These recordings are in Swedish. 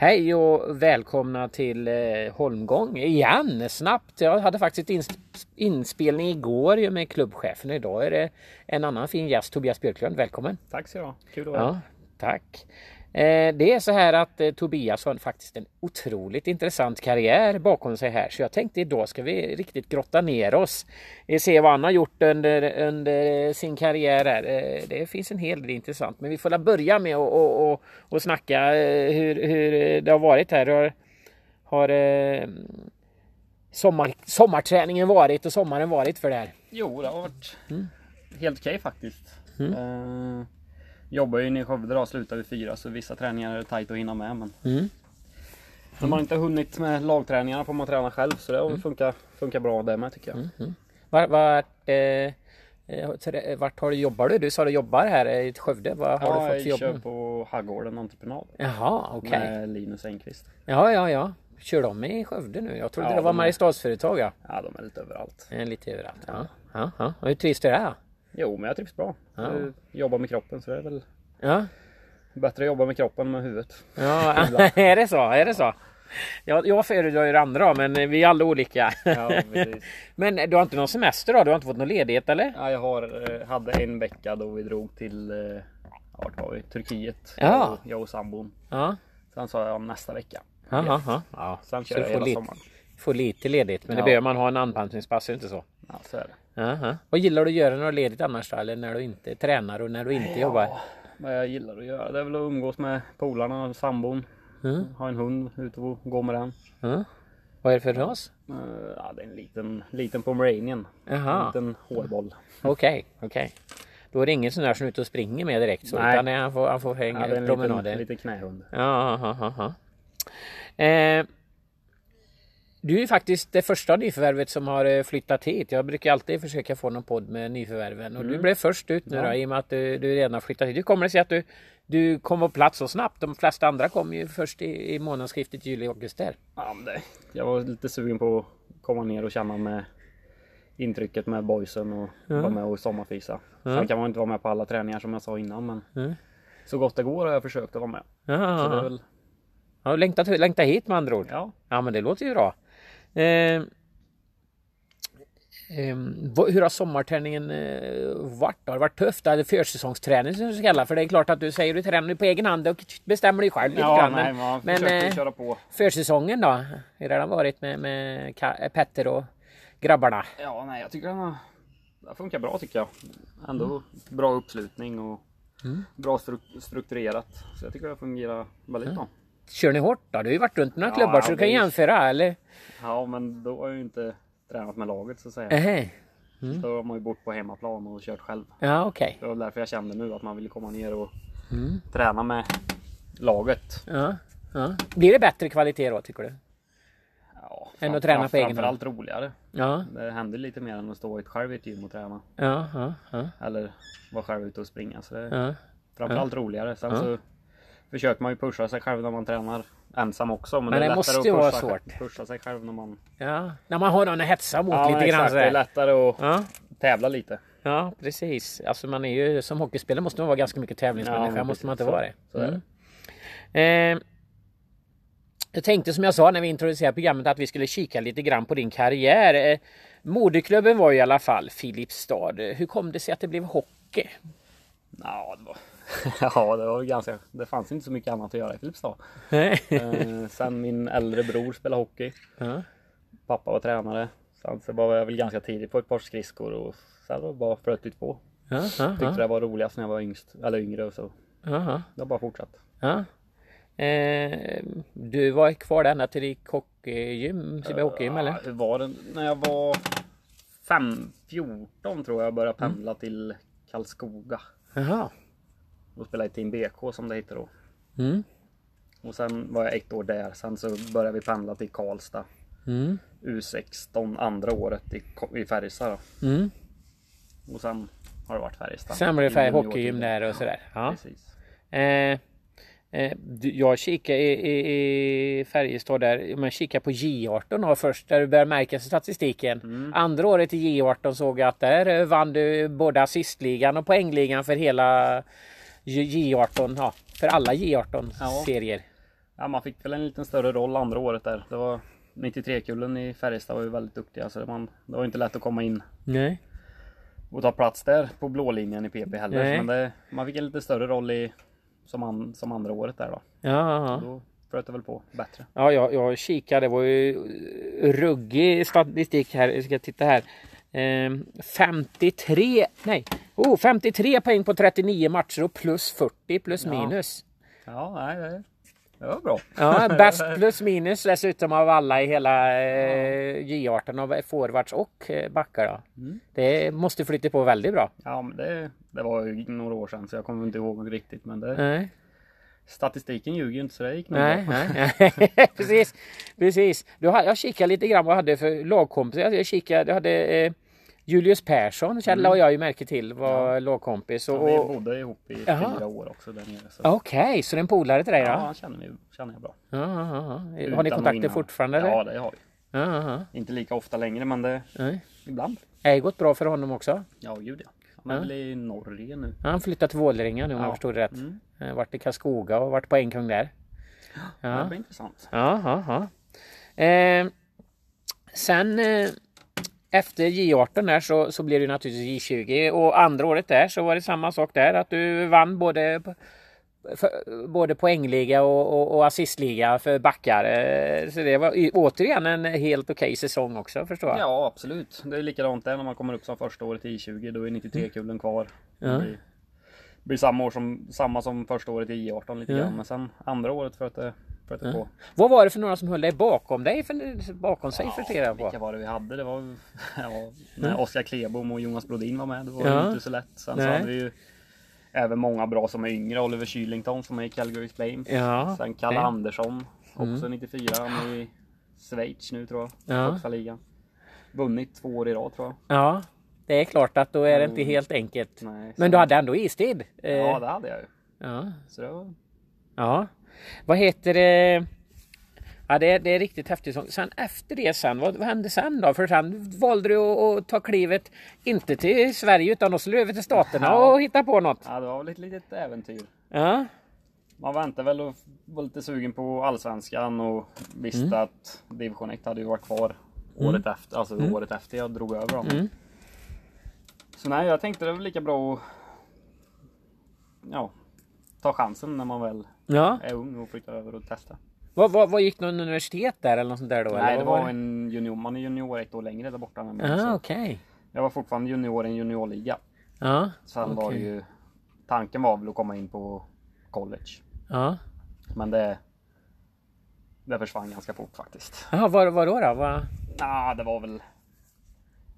Hej och välkomna till eh, Holmgång igen snabbt. Jag hade faktiskt ins inspelning igår med klubbchefen. Idag är det en annan fin gäst, Tobias Björklund. Välkommen! Tack så du Kul att vara ja, Tack! Eh, det är så här att eh, Tobias har faktiskt en otroligt intressant karriär bakom sig här. Så jag tänkte idag ska vi riktigt grotta ner oss. Se vad han har gjort under, under sin karriär. Här. Eh, det finns en hel del intressant. Men vi får börja med att och, och, och snacka hur, hur det har varit här. Har, har sommar, sommarträningen varit och sommaren varit för det här? Jo, det har varit mm. helt okej okay, faktiskt. Mm. Uh jobbar ju inne i Skövde då, slutar vid fyra så vissa träningar är det tajt att hinna med. Men mm. man har inte hunnit med lagträningarna får man träna själv så det mm. funkar, funkar bra det med tycker jag. Mm. mm. Vart, vart, eh, eh vart har du jobbar du? Du sa du jobbar här i Skövde. Vad har ja, du fått för jobb? jag kör på Haggården Entreprenad. Jaha, okej. Okay. Med Linus Engqvist. Ja, ja, ja. Kör de i Skövde nu? Jag trodde ja, det var Mariestadsföretag ja. Ja, de är lite överallt. Lite överallt, ja. ja, ja. Och hur trivs du där? Jo, men jag trivs bra. Ja. Jag jobbar med kroppen så det är väl Ja. Bättre att jobba med kroppen än med huvudet. Ja, är det så? Är det så? Jag, jag föredrar ju det andra men vi är alla olika. Ja, men du har inte någon semester då? Du har inte fått någon ledighet eller? Ja, jag har, eh, hade en vecka då vi drog till eh, vart var vi? Turkiet. Ja. Jag och sambon. Ja. Sen sa jag nästa vecka. Aha, ja. ja. Sen kör jag hela lite, sommaren. Får lite ledigt men ja. det behöver man ha en anpassningspass, är det inte så? Ja, så är det. Aha. Vad gillar du att göra när du är ledigt annars då? Eller när du inte tränar och när du inte ja. jobbar? vad jag gillar att göra. Det är väl att umgås med polarna, sambon. Mm. Ha en hund, ut och gå med den. Mm. Vad är det för ras? Uh, ja, det är en liten, liten pomeranian. Jaha. En liten hårboll. Okej, okay, okej. Okay. Då är det ingen sån där som är ute och springer med direkt så, Nej. utan han får, han får hänga ja, promenader. En liten, liten knähund. Ja, aha, aha. Eh, du är faktiskt det första nyförvärvet som har eh, flyttat hit. Jag brukar alltid försöka få någon podd med nyförvärven och mm. du blev först ut nu ja. då, i och med att du, du redan har flyttat hit. Hur kommer det sig att du, du kom på plats så snabbt? De flesta andra kom ju först i, i månadsskiftet juli-augusti. Ja, det, jag var lite sugen på att komma ner och känna med intrycket med boysen och ja. vara med och sommarfisa. Ja. Sen kan man inte vara med på alla träningar som jag sa innan men ja. så gott det går har jag försökt att vara med. Ja, så det väl... ja, längtat, längtat hit med andra ord. Ja. ja men det låter ju bra. Eh, eh, hur har sommarträningen eh, varit? Har det varit tufft? Eller försäsongsträning som du kallar för det är klart att du säger du tränar på egen hand och bestämmer dig själv lite ja, grann. Nej, man men eh, köra på. försäsongen då? Hur har den varit med, med Petter och grabbarna? Ja, nej, jag tycker den har, det funkar bra tycker jag. Ändå mm. bra uppslutning och mm. bra strukturerat. Så jag tycker det fungerar väldigt mm. bra. Kör ni hårt då? Du har ju varit runt några ja, klubbar så du kan jämföra eller? Ja men då har jag ju inte tränat med laget så att säga. Uh mm. Då har man ju bort på hemmaplan och kört själv. Ja. Okay. Det var därför jag kände nu att man ville komma ner och mm. träna med laget. Ja. ja. Blir det bättre kvalitet då tycker du? Ja, än att träna på egen hand? Framförallt roligare. Ja. Det händer lite mer än att stå själv i ett gym och träna. Ja, ja, ja. Eller vara själv ute och springa. Så det är ja. framförallt roligare. Sen så försöker man ju pusha sig själv när man tränar ensam också. Men, men det, är måste ju vara svårt. Pusha sig själv när man... Ja, när man har någon att hetsa mot ja, lite exakt, grann. Det är lättare att ja. tävla lite. Ja, precis. Alltså man är ju som hockeyspelare måste man vara ganska mycket tävlingsmänniska. Ja, måste man inte vara det. Mm. Eh, jag tänkte som jag sa när vi introducerade programmet att vi skulle kika lite grann på din karriär. Eh, moderklubben var i alla fall Filipstad. Hur kom det sig att det blev hockey? Ja, det var ja, det var ganska. Det fanns inte så mycket annat att göra i Filipstad. eh, sen min äldre bror spelade hockey. Uh. Pappa var tränare. Sen så var jag väl ganska tidigt på ett par skridskor och sen var det bara flötigt på. Uh, uh, Tyckte det var roligast när jag var yngst, eller yngre och så. Uh, det har bara fortsatt. Eh, du var kvar ända till ditt hockeygym, Sibbe hockeygym eller? Hur var det? När jag var 5, 14 tror jag började pendla mm. till Karlskoga. Jaha och spelade i Team BK som det heter då. Mm. Och sen var jag ett år där. Sen så började vi pendla till Karlstad. Mm. U16 andra året i, i Färjestad. Mm. Och sen har det varit Färjestad. Sen blev det hockeygym där och sådär. Ja. Precis. Eh, eh, jag kikar i, i, i Färjestad där. Man kikar på J18 då först där du börjar märka statistiken. Mm. Andra året i J18 såg jag att där vann du både assistligan och poängligan för hela J18, ja, för alla J18 ja. man fick väl en liten större roll andra året där. Det var 93-kullen i Färjestad var ju väldigt duktiga så det, man, det var inte lätt att komma in Nej. och ta plats där på blå linjen i PP heller. Nej. Men det, man fick en lite större roll i som, an, som andra året där då. Ja. Då flöt det väl på bättre. Ja, jag, jag kikade. Det var ju ruggig statistik här. Jag ska titta här. Ehm, 53, nej, oh, 53 poäng på 39 matcher och plus 40 plus Ja. minus. Ja, nej, det, det var bra. Ja, bäst plus minus dessutom av alla i hela eh, J18 av forwards och eh, backar. Då. Mm. Det måste flytta på väldigt bra. Ja, men det, det var ju några år sedan så jag kommer inte ihåg riktigt. Men det, Nej, statistiken ljuger ju inte så det gick nog nej, nej. precis. precis. Du, har- jag kikade lite grann vad jag hade för lagkompisar. Jag kikade, jag hade eh, Julius Persson, kände och jag ju märke till, var lagkompis. Och, Mm. Ja, vi bodde ihop i Jaha. fyra år också där nere. Så. Okej, så det är en polare till dig då? Ja, Ja. han känner, känner jag bra. Ja, ja, ja. Har ni kontakter fortfarande? Eller? Ja, det har vi. Ja, ja, ja. Inte lika ofta längre men det Nej. ibland. Är det gått bra för honom också? Ja, gud ja. Han är väl i Norge nu. Ja, Han flyttat till Vålerenga nu om Ja. jag förstod det rätt. Mm. Eh, Vart i Karlskoga och vart på en kung där. Det Ja, blir intressant. ja, ja. ja. Eh, sen eh, efter J18 där så, så blev det naturligtvis J20 och andra året där så var det samma sak där att du vann både för, både poängliga och, och, och assistliga för backar. Eh, Så det var återigen en helt okej säsong också förstår jag. Ja, absolut. Det är likadant där när man kommer upp som första året i I20. Då är 93-kullen kvar. Ja. Det blir, blir samma, år som, samma som första året i I18 lite Ja. grann. Men sen andra året det, flöt det på. Vad var det för några som höll dig bakom dig för, bakom sig för flera vilka på? var det vi hade? Det var ja, när Oskar Klebom och Jonas Brodin var med. Det var Ja. inte så lätt. Sen så hade vi ju även många bra som är yngre. Oliver Kylington som är i Calgary Flames. Ja, Sen Kalle det- Andersson. Också 94. Han är i Schweiz nu tror jag. Ja. Högsta ligan. Vunnit två år i rad tror jag. Ja, det är klart att då är det inte helt enkelt. Nej, Men du hade ändå istid? Eh, Ja det hade jag ju. ja. Så det var... ja. Vad heter det? Ja, det är, det är riktigt häftigt. Sen efter det sen, vad, vad hände sen då? För sen valde du att, att ta klivet, inte till Sverige utan också över till Staterna Ja. och hitta på något. Ja, det var väl ett litet äventyr. Ja, Man väntade väl och var lite sugen på allsvenskan och visste Mm. att division 1 hade ju varit kvar året efter. Alltså Mm. året efter jag drog över dem. Så nej, jag tänkte det var lika bra att ja, ta chansen när man väl ja. är ung och flyttar över och testa. Vad, vad, vad gick någon universitet där eller något sånt där då? nej, eller det vad var en junior. Man är junior ett år längre där borta. Med mig, okej. Jag var fortfarande junior i en juniorliga. Ja, Sen var det Okej. ju Tanken var väl att komma in på college. ja. Men det Det försvann ganska fort faktiskt. Ja, vad, vad då? då? Vad... Ja, det var väl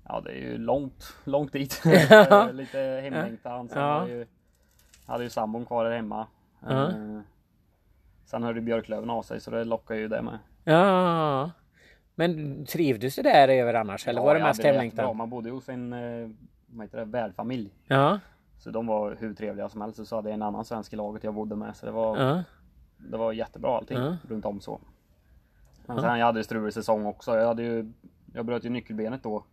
Ja, det är ju långt, långt dit. Lite hemlängtan. Sen Ja. var ju, hade ju sambon kvar där hemma. Eh, Sen hörde Björklöven av sig så det lockade ju det med. Ja. Men trivdes du där över annars? Eller Ja, var det mest hemlängtan? Man bodde hos en eh, vad heter det, värdfamilj. Ja, Så de var hur trevliga som helst. Så hade jag en annan svensk i laget jag bodde med. Så det var, ja, det var jättebra allting Ja. runt om så. Men sen jag hade ju strulig säsong också. Jag, hade ju, jag bröt ju nyckelbenet då.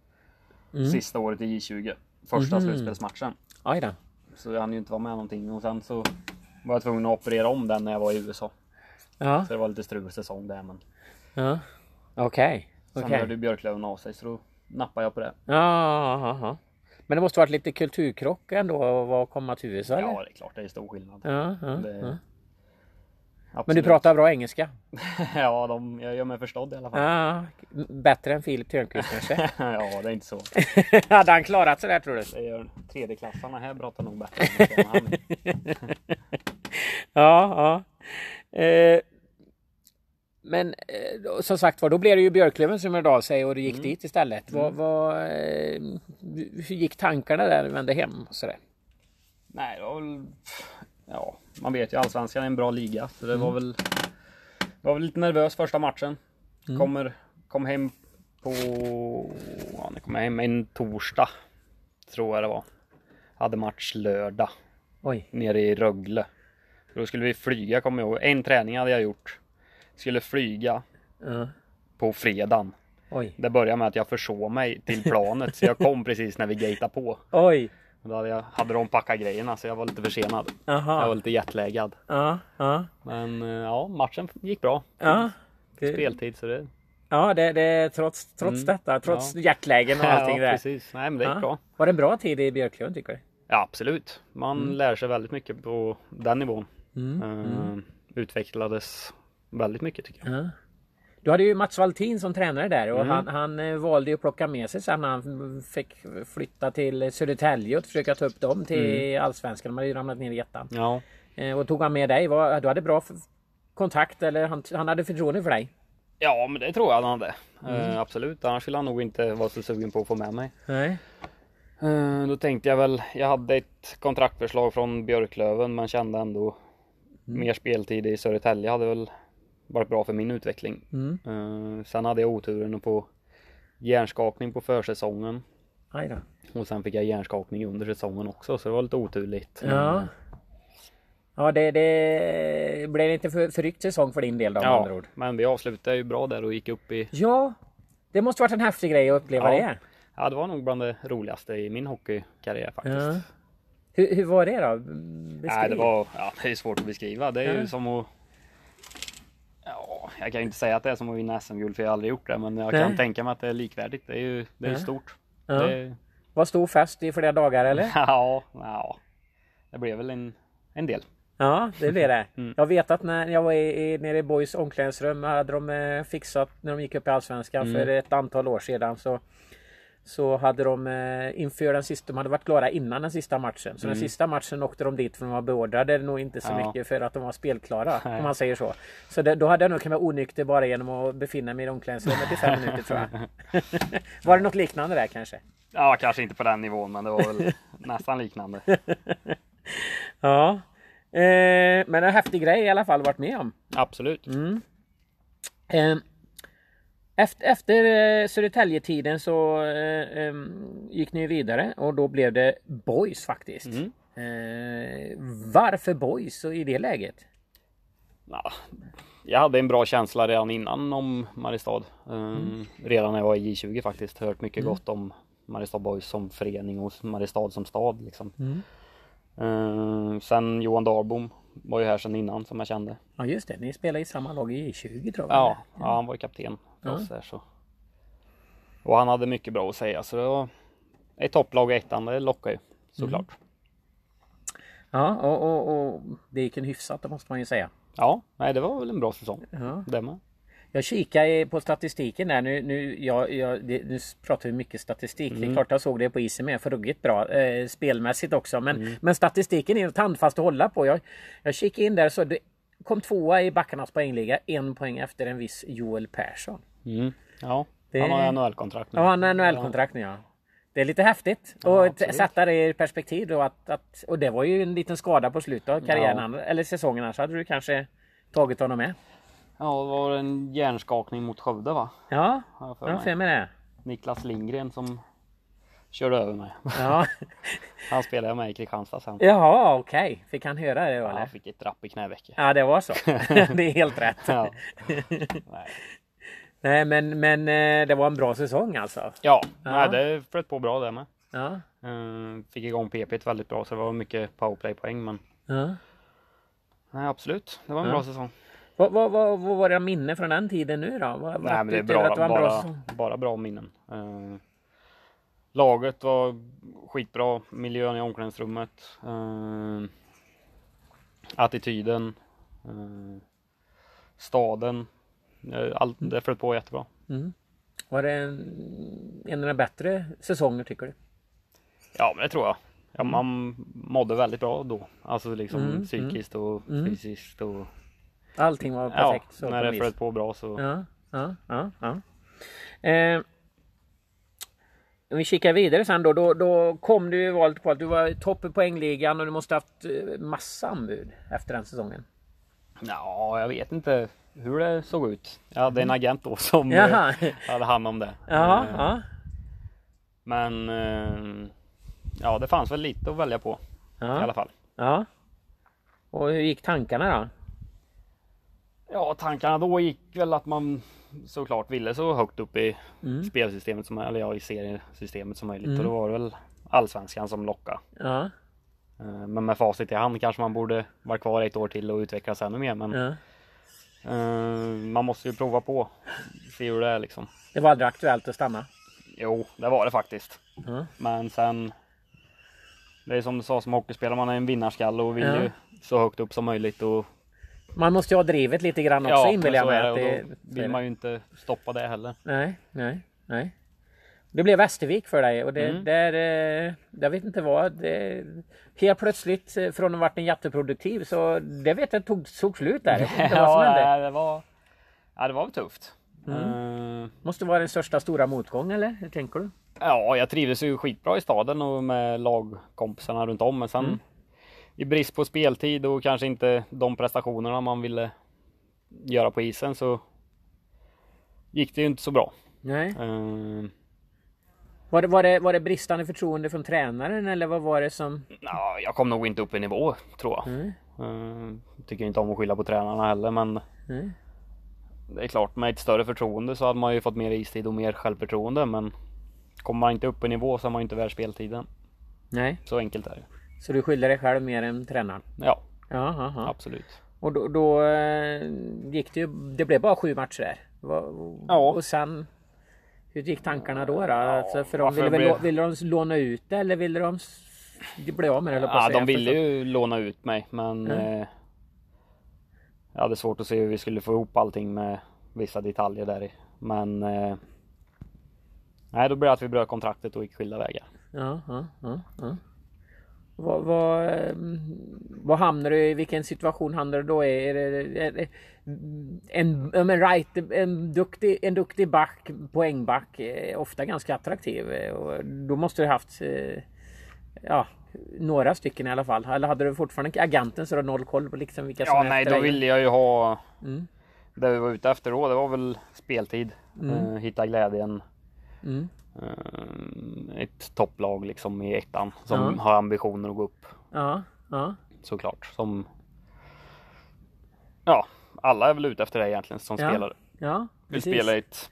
Mm. Sista året i J20. Första Mhm. slutspelsmatchen. aj då. Så jag hann ju inte vara med någonting. Och sen så var jag tvungen att operera om den när jag var i USA. Ja, Så det var lite strulig säsong där. Men ja. Okej. sen Okej. hörde Björklöven av sig så då nappade jag på det. Ja, ja, ja. Men det måste varit lite kulturkrock ändå att komma till USA eller? Ja det är klart det är stor skillnad. Ja, ja, Det- ja. Men du pratar bra engelska? ja, de, jag gör mig förstådd i alla fall. Ja, bättre än Filip Törnqvist kanske? ja, det är inte så. Hade han klarat sig där tror du? Det gör tredjeklassarna här pratar nog bättre än han. Ja, ja. Eh, men eh, som sagt var, då blev det ju Björklöven som hörde av sig och du gick dit istället. Vad, vad, eh, hur gick tankarna där när du vände hem? Och sådär? Nej, det var väl... Ja, man vet ju Allsvenskan är en bra liga. Så det var väl... var väl lite nervös första matchen. Kommer, kom hem på... Ja, när kom jag hem? En torsdag. Tror jag det var. Hade match lördag. Oj. Nere i Rögle. Då skulle vi flyga, kommer jag ihåg. En träning hade jag gjort. Skulle flyga Ja. på fredagen. Oj. Det började med att jag försåg mig till planet. så jag kom precis när vi gatade på. Oj. Då hade, jag, hade de packat grejerna så jag var lite försenad. Aha. Jag var lite jetlaggad. Ja, ja, Men eh, ja, matchen gick bra. ja. Det, Speltid så det... ja, det, det trots, trots Mm. detta, trots Ja. hjärtlägen och allting ja, där. precis. Nej men det gick Ja. bra. Var det en bra tid i Björklund tycker du? Ja absolut. Man Mm. lär sig väldigt mycket på den nivån. Eh, Utvecklades väldigt mycket tycker jag. Ja. Du hade ju Mats Valtin som tränare där och Mm. han, han eh, valde ju att plocka med sig sen han fick flytta till Södertälje och försöka ta upp dem till Mm. Allsvenskan. De hade ju ramlat ner i ettan. Ja. Eh, Och tog han med dig? Var, du hade bra kontakt eller han, han hade förtroende för dig? ja men det tror jag han hade. Mm. Eh, absolut. Annars skulle han nog inte vara så sugen på att få med mig. Nej. Eh, Då tänkte jag väl, jag hade ett kontraktförslag från Björklöven men kände ändå mer speltid i Södertälje hade väl varit bra för min utveckling. Mm. Eh, Sen hade jag oturen att få hjärnskakning på försäsongen Aj då. och sen fick jag hjärnskakning under säsongen också så det var lite oturligt. Ja. Ja det, det blev inte för, förryckt säsong för din del då med andra Ja, ord. men vi avslutade ju bra där och gick upp i Ja. Det måste varit en häftig grej att uppleva Ja. det. Ja det var nog bland det roligaste i min hockeykarriär faktiskt. Ja. Hur, hur var det då? Beskriv. Nej, det var, ja, det är svårt att beskriva. Det är Ja. ju som att Ja, jag kan ju inte säga att det är som att vinna SM-guld för jag har aldrig gjort det. Men jag kan Nej. tänka mig att det är likvärdigt. Det är ju det är Ja. stort. Ja. Det, Var stor fest i flera dagar eller? ja, ja, det blev väl en, en del. Ja, det blev det. Mm. Jag vet att när jag var i, i, nere i Boys omklädningsrum hade de eh, fixat när de gick upp i Allsvenskan Mm. för ett antal år sedan så så hade de eh, inför den sista, de hade varit klara innan den sista matchen. Så den sista matchen åkte de dit för de var beordrade nog inte så Mm. Ja. mycket för att de var spelklara Nej. om man säger så. Så det, då hade jag nog kunnat vara onykter bara genom att befinna mig i omklädningsrummet i fem minuter tror jag. var det något liknande där kanske? Ja, kanske inte på den nivån, men det var väl nästan liknande. Ja. Eh, men en häftig grej i alla fall varit med om. Absolut. Mm. Eh, Efter, efter eh, Södertälje-tiden så eh, gick ni vidare och då blev det Boys faktiskt. Mm. Eh, varför Boys i det läget? Ja, jag hade en bra känsla redan innan om Mariestad. Eh, Mm. Redan när jag var i J20 faktiskt. Hört mycket gott om Mariestad Boys som förening och Mariestad som stad. Liksom. Mm. Eh, sen Johan Dahlbom var ju här sedan innan som jag kände. Ja just det, ni spelar i samma lag i 20 tror jag. Ja, ja han var ju kapten Ja. oss så. Och han hade mycket bra att säga så det var ett topplag i ettan, det lockar ju såklart. Mm. ja och, och, och det gick en hyfsat, det måste man ju säga. Ja, nej det var väl en bra säsong. Ja. Det med. Jag kikar på statistiken där nu. Nu, jag, jag, det, nu pratar vi mycket statistik. Det är klart jag såg det på isen med. För ruggigt bra. Eh, spelmässigt också. Men, men statistiken är tandfast att hålla på. Jag, jag kikade in där så det kom tvåa i backarnas poängliga. En poäng efter en viss Joel Persson. Mm. Ja, Det- han har NHL-kontrakt nu. Ja, han har NHL-kontrakt nu ja. Det är lite häftigt. Ja, och absolut. sätta det i perspektiv då att, att, Och det var ju en liten skada på slutet av karriären. Eller säsongen. Annars hade du kanske tagit honom med. Ja, det var en hjärnskakning mot Skövde va? Ja, Har jag för har mig. för mig det. Niklas Lindgren som körde över mig. Ja. Han spelade med i Kristianstad sen. Jaha, okej. Fick han höra det då Ja, eller? han fick ett drapp i knävecket. Ja, det var så. det är helt rätt. Ja. Nej, Nej, men, men eh, det var en bra säsong alltså. ja. Ja. Nej det flöt på bra det med. Ja. Eh, Fick igång PP väldigt bra så det var mycket powerplay-poäng men ja. nej absolut, det var en bra säsong. Vad, vad, vad, vad var det minne från den tiden nu då? Vad, Nej men det är bra, det var en bra bara, bara bra minnen. Eh, laget var skitbra, miljön i omklädningsrummet. eh, attityden. eh, staden. eh, allt, det flöt på jättebra. Mm. Var det en, en av de bättre säsonger tycker du? Ja men det tror jag. Ja, man mådde väldigt bra då. Alltså liksom Mm, psykiskt och Mm. fysiskt och Allting var ja, perfekt. så när det flöt på bra så. Ja, ja, ja. ja. Eh, om vi kikar vidare sen då, då, då kom du ju valet på att du var topp i poängligan och du måste haft eh, massa anbud efter den säsongen. Ja, jag vet inte hur det såg ut. Jag hade en agent då som eh, Jaha, hade hand om det. ja, Eh, ja, Men eh, ja, det fanns väl lite att välja på i alla ja, fall. ja. Och hur gick tankarna då? Ja, tankarna då gick väl att man såklart ville så högt upp i Mm. spelsystemet som eller ja, i seriesystemet som möjligt. Mm. Och då var det väl allsvenskan som lockade. Ja. Eh, Men med facit i hand kanske man borde vara kvar ett år till och utvecklas ännu mer. Men ja. eh, man måste ju prova på. Se hur det är liksom. Det var aldrig aktuellt att stanna? Jo, det var det faktiskt. Ja. Men sen. Det är som du sa som hockeyspelare, man är en vinnarskalle och vill Ja. ju så högt upp som möjligt. Och, Man måste ju ha drivet lite grann också ja, inbillar jag mig. det, det- då vill man ju inte stoppa det heller. Nej, nej, nej. Det blev Västervik för dig och det Mm. där, eh, jag vet inte vad. Det, helt plötsligt eh, från att ha varit en jätteproduktiv så det vet jag tog, tog slut där. Hände. ja, det var, ja, det var väl tufft. Mm. Eh, Måste vara den största stora motgång eller? Hur tänker du? Ja, jag trivdes ju skitbra i staden och med lagkompisarna runt om. Men sen Mm. I brist på speltid och kanske inte de prestationerna man ville göra på isen så gick det ju inte så bra. Nej. Uh, Var det, var, det, var det bristande förtroende från tränaren eller vad var det som? ja, jag kom nog inte upp i nivå tror jag. Nej. Eh, tycker inte om att skylla på tränarna heller men Nej. det är klart med ett större förtroende så hade man ju fått mer istid och mer självförtroende. Men kommer man inte upp i nivå så är man ju inte värd speltiden. Nej. Så enkelt är det. Så du skyller dig själv mer än tränaren? Ja, Ja, ja, ja. absolut. Och då, då eh, gick det ju, det blev bara sju matcher där. Ja. Och sen hur gick tankarna då? då? Alltså, för de ville, blev- ville de låna ut det eller ville de bli av med det? Ja, de ville ju låna ut mig men Mm. eh, jag hade svårt att se hur vi skulle få ihop allting med vissa detaljer där i. Men eh, nej, då blev det att vi bröt kontraktet och gick skilda vägar. Ja, ja, ja, ja. Vad, vad, ehm, vad hamnar du i? Vilken situation hamnar du då i? Är det, är det, en, men right, en, duktig, en duktig back, poängback, är ofta ganska attraktiv. eh, Och då måste du haft eh, ja, några stycken i alla fall. Eller hade du fortfarande agenten så du har noll koll på liksom vilka som Ja, är nej, efter då ville jag ju ha Mm. det vi var ute efter då. Det var väl speltid. Eh, hitta glädjen. Mm. Eh, ett topplag liksom i ettan som Ja. har ambitioner att gå upp Ja, ja, såklart. Som Ja, alla är väl ute efter det egentligen som Ja, spelare. ja. Vill spela i ett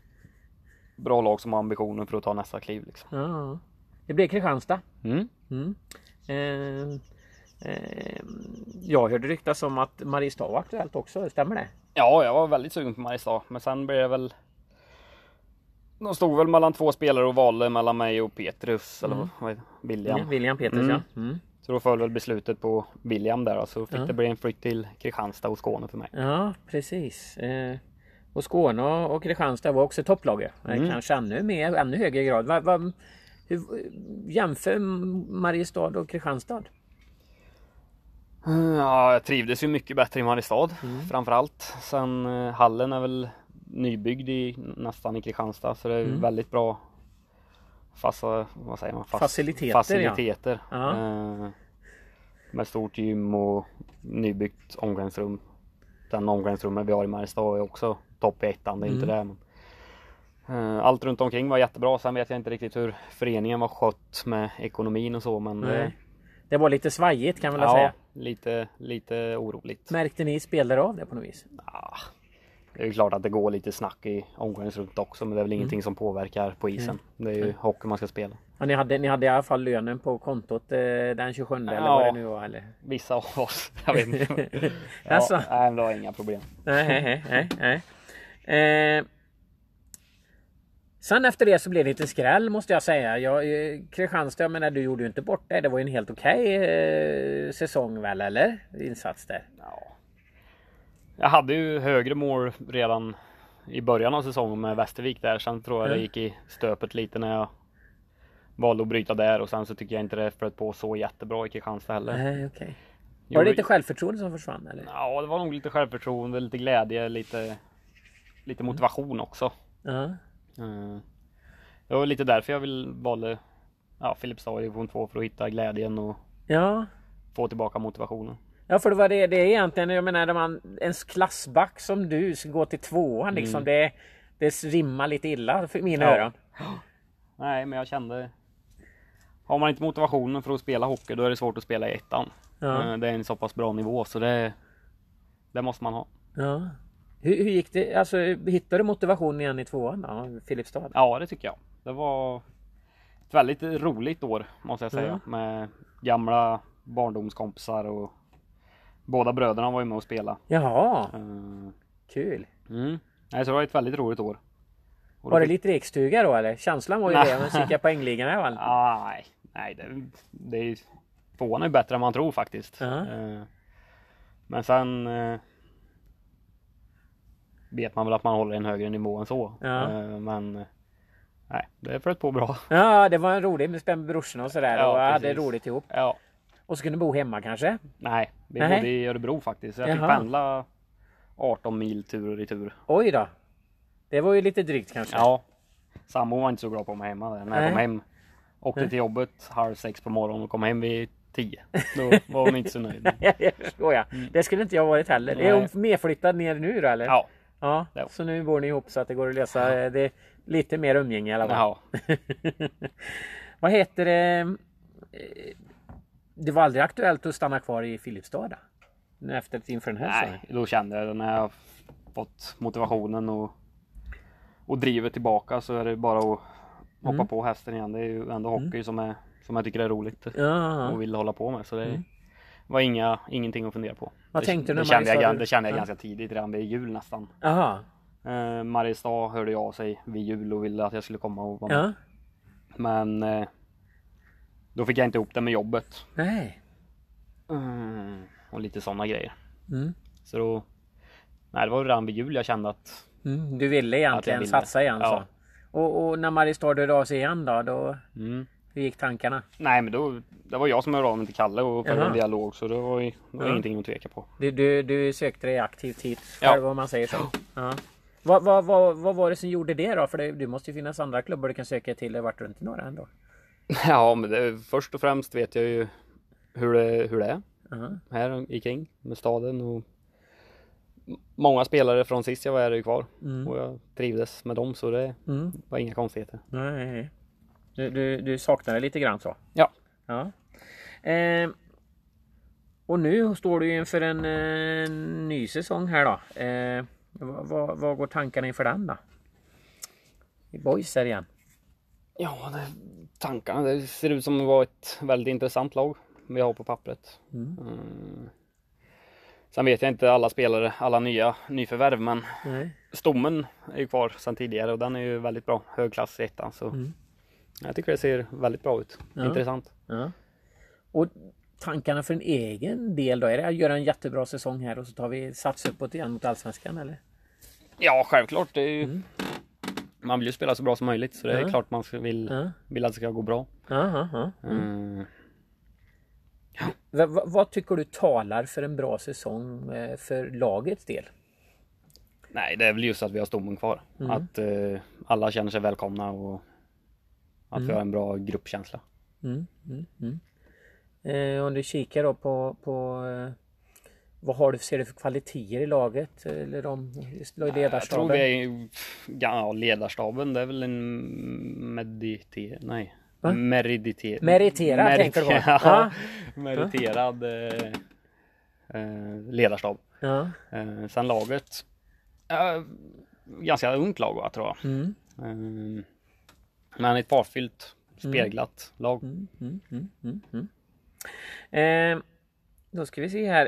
bra lag som har ambitioner för att ta nästa kliv. Liksom. Ja. Det blir Kristianstad. Mm. Mm. Eh, eh, jag hörde ryktas om att Mariestad var aktuellt också, stämmer det? Ja, jag var väldigt sugen på Mariestad, men sen blev det väl De stod väl mellan två spelare och valde mellan mig och Petrus eller Mm. vad? William. Ja, William Peters Mm. ja. Mm. Så då föll väl beslutet på William där och så fick Ja. det bli en flytt till Kristianstad och Skåne för mig. Ja, precis. Eh, och Skåne och Kristianstad var också topplaget. Eh, Mm. Kanske ännu mer, ännu högre grad. Va, va, hur, jämför Mariestad och Kristianstad? Ja, jag trivdes ju mycket bättre i Mariestad Mm. framförallt. Sen eh, hallen är väl nybyggd i nästan i Kristianstad så det är Mm. väldigt bra fassa, vad säger man? Fas- Faciliteter, faciliteter. Ja. Eh, med stort gym och nybyggt omklädningsrum. Den omklädningsrummet vi har i Mariestad är också topp i ettan, det är inte det. Men, eh, allt runt omkring var jättebra. Sen vet jag inte riktigt hur föreningen var skött med ekonomin och så men det, Nej. Det var lite svajigt kan man väl ja, säga. lite, lite oroligt. Märkte ni spelare av det på något vis? Ja, det är ju klart att det går lite snack i omklädningsrummet också men det är Mm. väl ingenting som påverkar på isen. Det är ju hockey man ska spela. Ja, ni, hade, ni hade i alla fall lönen på kontot eh, den 27 eller Ja. vad det nu var? Eller? Vissa av oss, jag vet inte. ja, Alltså. Nej, det var inga problem. Nej, nej, nej, nej. Eh, sen efter det så blev det lite skräll måste jag säga. Jag, eh, Kristianstad, jag menar du gjorde ju inte bort det. Det var ju en helt okej eh, säsong väl eller? Insats där. Ja. Jag hade ju högre mål redan i början av säsongen med Västervik där. Sen tror jag det Mm. gick i stöpet lite när jag valde att bryta där och sen så tycker jag inte det flöt på så jättebra i Kristianstad heller. Nej, okej. Var det lite självförtroende som försvann eller? Ja, det var nog lite självförtroende, lite glädje, lite, lite motivation också. Ja. Eh, Det var lite därför jag vill valde ja, Filipstad i division 2 för att hitta glädjen och Ja. få tillbaka motivationen. Ja för det var det, det är egentligen, jag menar man, en klassback som du ska gå till tvåan liksom. Det, det rimmar lite illa för mina Ja. öron. Nej, men jag kände Har man inte motivationen för att spela hockey då är det svårt att spela i ettan. Ja. Eh, Det är en så pass bra nivå så det Det måste man ha. Ja. Hur, hur gick det? Alltså hittade du motivation igen i tvåan då? Filipstad? Ja, det tycker jag. Det var ett väldigt roligt år måste jag säga. Mm. Med gamla barndomskompisar och båda bröderna var ju med och spelade. Jaha, Eh, kul. Mm. Nej, så det var ett väldigt roligt år. Och Var det fick- lite lekstuga då eller? Känslan var ju det, men kika poängligan i alla fall. Ah, nej, nej det, det är ju tvåan är bättre än man tror faktiskt. Ja. Eh, Men sen eh, vet man väl att man håller en högre nivå än så. Eh, Men nej, det flöt på bra. Ja, det var en rolig med brorsorna och sådär Ja, och hade precis. roligt ihop. Ja, Och så kunde bo hemma kanske? nej, vi Nej. bodde i Örebro faktiskt. Så jag fick Jaha. pendla 18 mil tur och retur. Oj då. Det var ju lite drygt kanske. Ja, sambon var inte så bra på mig hemma där. När jag Nej. kom hem, åkte till jobbet halv sex på morgonen och kom hem vid tio. Då var hon inte så nöjd. det förstår jag. Det skulle inte jag varit heller. Är Mm. Nej. hon medflyttad ner nu då eller? Ja, ja. det. Så nu bor ni ihop så att det går att lösa eh, det är lite mer umgänge i alla fall. ja. Vad heter det? Eh, Det var aldrig aktuellt att stanna kvar i Filipstad? Efter inför den här Nej, då kände jag när jag fått motivationen och, och drivet tillbaka så är det bara att hoppa Mm. på hästen igen. Det är ju ändå hockey som, är, som jag tycker är roligt Ja. och vill hålla på med. Så det var inga, ingenting att fundera på. Mm. Vad det, tänkte du det kände, jag, gan- det kände jag Ja. ganska tidigt, redan vid jul nästan. Jaha. Eh, Mariestad hörde jag av sig vid jul och ville att jag skulle komma och vara med. Ja. Men eh, då fick jag inte ihop det med jobbet. Nej. Mm, och lite sådana grejer. Mm. Så då, nej det var redan vid jul jag kände att Mm. Du ville egentligen ville. satsa igen Ja. så. Och, och när Mariestad hörde av sig igen då? då mm, hur gick tankarna? Nej men då, det var jag som hörde av mig till Kalle och förde en dialog så det var, det var Ja. ingenting att tveka på. Du, du, du sökte dig aktivt hit Ja. själv om man säger så? Ja. Vad, vad, vad, vad var det som gjorde det då? För det, det måste ju finnas andra klubbar du kan söka till. Det har varit runt några ändå. Ja men det, först och främst vet jag ju hur det, hur det är Ja. här i kring med staden och Många spelare från sist jag var här är ju kvar Mm. och jag trivdes med dem så det Mm. var inga konstigheter. Nej. Du, du, du saknar det lite grann så? Ja. Ja. Eh, och nu står du inför en eh, ny säsong här då. Eh, vad, vad, vad går tankarna inför den då? I boys här igen. Ja, det, tankarna. Det ser ut som att vara ett väldigt intressant lag vi har på pappret. Mm. Mm. Sen vet jag inte alla spelare, alla nya nyförvärv, men Nej. stommen är ju kvar sedan tidigare och den är ju väldigt bra. Hög klass i ettan, så Mm. jag tycker det ser väldigt bra ut. Ja. Intressant. Ja. Och tankarna för en egen del då? Är det att göra en jättebra säsong här och så tar vi sats uppåt igen mot Allsvenskan eller? Ja, självklart. Det är ju, Mm. Man vill ju spela så bra som möjligt, så det är Ja. klart man vill, Ja. vill att det ska gå bra. Aha. Mm. Va, va, vad tycker du talar för en bra säsong eh, för lagets del? Nej, det är väl just att vi har stommen kvar. Mm. Att eh, alla känner sig välkomna och att Mm. vi har en bra gruppkänsla. Mm, mm, mm. Eh, om du kikar då på, på eh, vad har du, ser du för kvaliteter i laget? Eller de i Jag tror ledarstaben? vi är ja, ledarstaben, det är väl en mediter... Nej. Va? Meriditer... Meriterad tänker du på? ja, Ja. meriterad eh, eh, ledarstab. Ja. Eh, sen laget. Ja, ganska ungt lag va, tror jag. Mm, Eh, men ett fartfyllt, speglat lag. mm, mm, mm, mm, mm. Eh, då ska vi se här.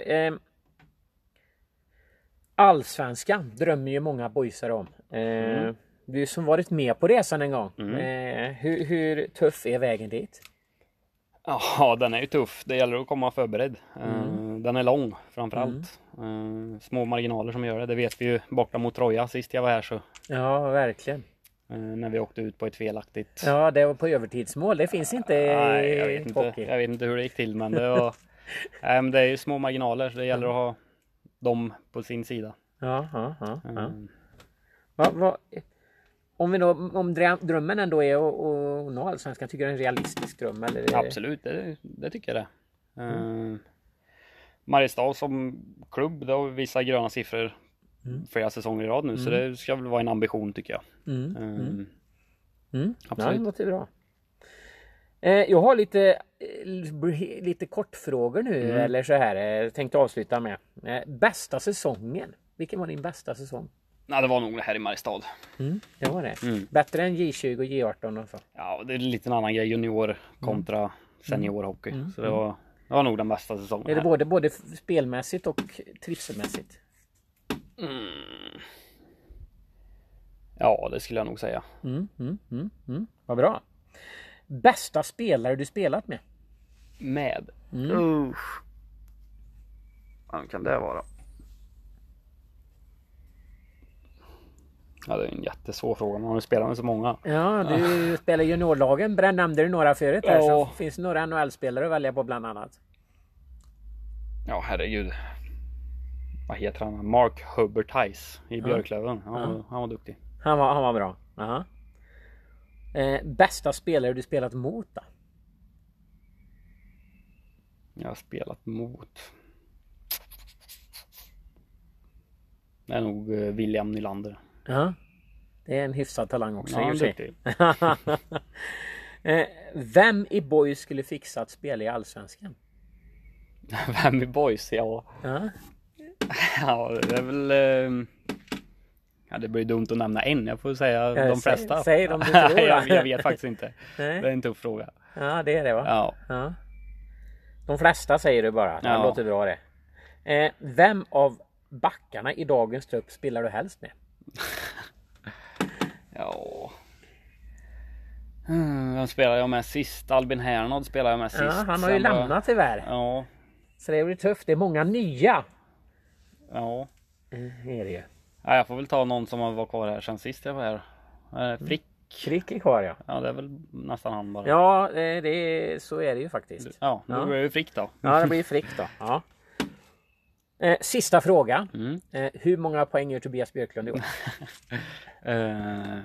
Allsvenskan drömmer ju många boysar om. Eh, Mm. Du som varit med på resan en gång. Mm. Eh, hur, hur tuff är vägen dit? Ja, den är ju tuff. Det gäller att komma förberedd. Eh, Mm. Den är lång framförallt. Eh, Små marginaler som gör det. Det vet vi ju borta mot Troja sist jag var här så. Ja, verkligen. eh, När vi åkte ut på ett felaktigt. Ja, det var på övertidsmål. Det finns inte i Nej, jag vet, inte, hockey. jag vet inte hur det gick till men det var. Nej, men det är ju små marginaler så det gäller att ha dem på sin sida. Ja, ja, ja, ja. Eh, Va, va, om, vi då, om dröm- drömmen ändå är att, att nå allsvenskan, tycker du det är en realistisk dröm? Eller? det- Absolut, det, det tycker jag det. Eh, Mariestad som klubb, det har vi vissa gröna siffror Mm. flera säsonger i rad nu så det ska väl vara en ambition tycker jag. Mm, mm, mm. Ja, absolut. det låter bra. Eh, jag har lite, eh, lite kortfrågor nu, Mm. eller så här. Eh, tänkte avsluta med. Bästa säsongen? Vilken var din bästa säsong? Nej, det var nog här i Mariestad. Mm, det var det. Mm. Bättre än J20 och J18 och så. Ja, det är lite en annan grej. Junior kontra seniorhockey. Så det var, det var nog den bästa säsongen. Är det här. både, både spelmässigt och trivselmässigt? Ja, det skulle jag nog säga. Mm, mm, mm, mm. Vad bra. Bästa spelare du spelat med? Med. Mm. Usch. Vad kan det vara? Ja, det är en jättesvår fråga. Man har ju spelat med så många. Ja, du spelar i juniorlagen. Bränn nämnde du några förut här. Så Ja. finns det några NHL-spelare att välja på bland annat. Ja, herregud. Vad heter han? Mark Hubertice i Björklöven. Han, var- han var duktig. Han var, han var bra. Aha. Eh, bästa spelare du spelat mot då? Jag har spelat mot. Det är nog eh, William Nylander. Ja. Det är en hyfsad talang också Ja, i och för sig. eh, Vem i Boys skulle fixa att spela i Allsvenskan? Vem i boys? Ja. Ja. ja, det är väl... eh, Ja, det blir dumt att nämna en. Jag får säga de säg- flesta. säg dem du tror, jag, vet faktiskt inte. Nej. Det är en tuff fråga. ja, det är det va? Ja. Ja. De flesta säger du bara. Det Ja. låter bra det. Eh, vem av backarna i dagens trupp spelar du helst med? Ja. Hmm, Vem spelar jag med sist? Albin Hernad spelar jag med sist. Ja, han har ju Sen lämnat tyvärr. Ja. Så det blir tufft. Det är många nya. Ja. Eh, är det ju. Ja. Jag får väl ta någon som var kvar här sen sist jag var här. Eh, Frick. Frick är kvar ja. Ja, det är väl nästan han bara. Ja, det är, så är det ju faktiskt. Ja, nu Ja. är det Frick då. Ja, det blir Frick då. Ja. Eh, sista fråga. Mm. Eh, hur många poäng gör Tobias Björklund i år? Eh,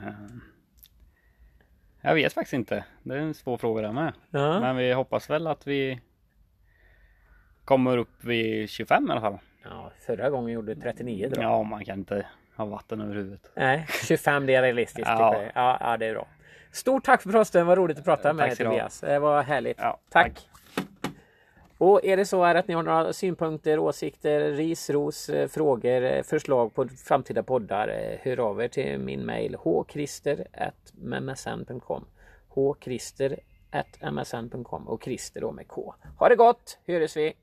jag vet faktiskt inte. Det är en svår fråga där med. Ja. Men vi hoppas väl att vi kommer upp vid 25 i alla fall. Ja, förra gången gjorde du 39 då. Ja, man kan inte ha vatten över huvudet. Nej, 25 det är realistiskt. Ja. Ja, ja, det är bra. Stort tack för Frosten, vad roligt att prata med Tack dig. Tobias. Det var härligt. Ja, tack. tack. Och är det så här att ni har några synpunkter, åsikter, ris, ros, eh, frågor, eh, förslag på framtida poddar, eh, hör av er till min mail hkrister.msn.com hkrister.msn.com och Christer då med K. Ha det gott, hörs vi!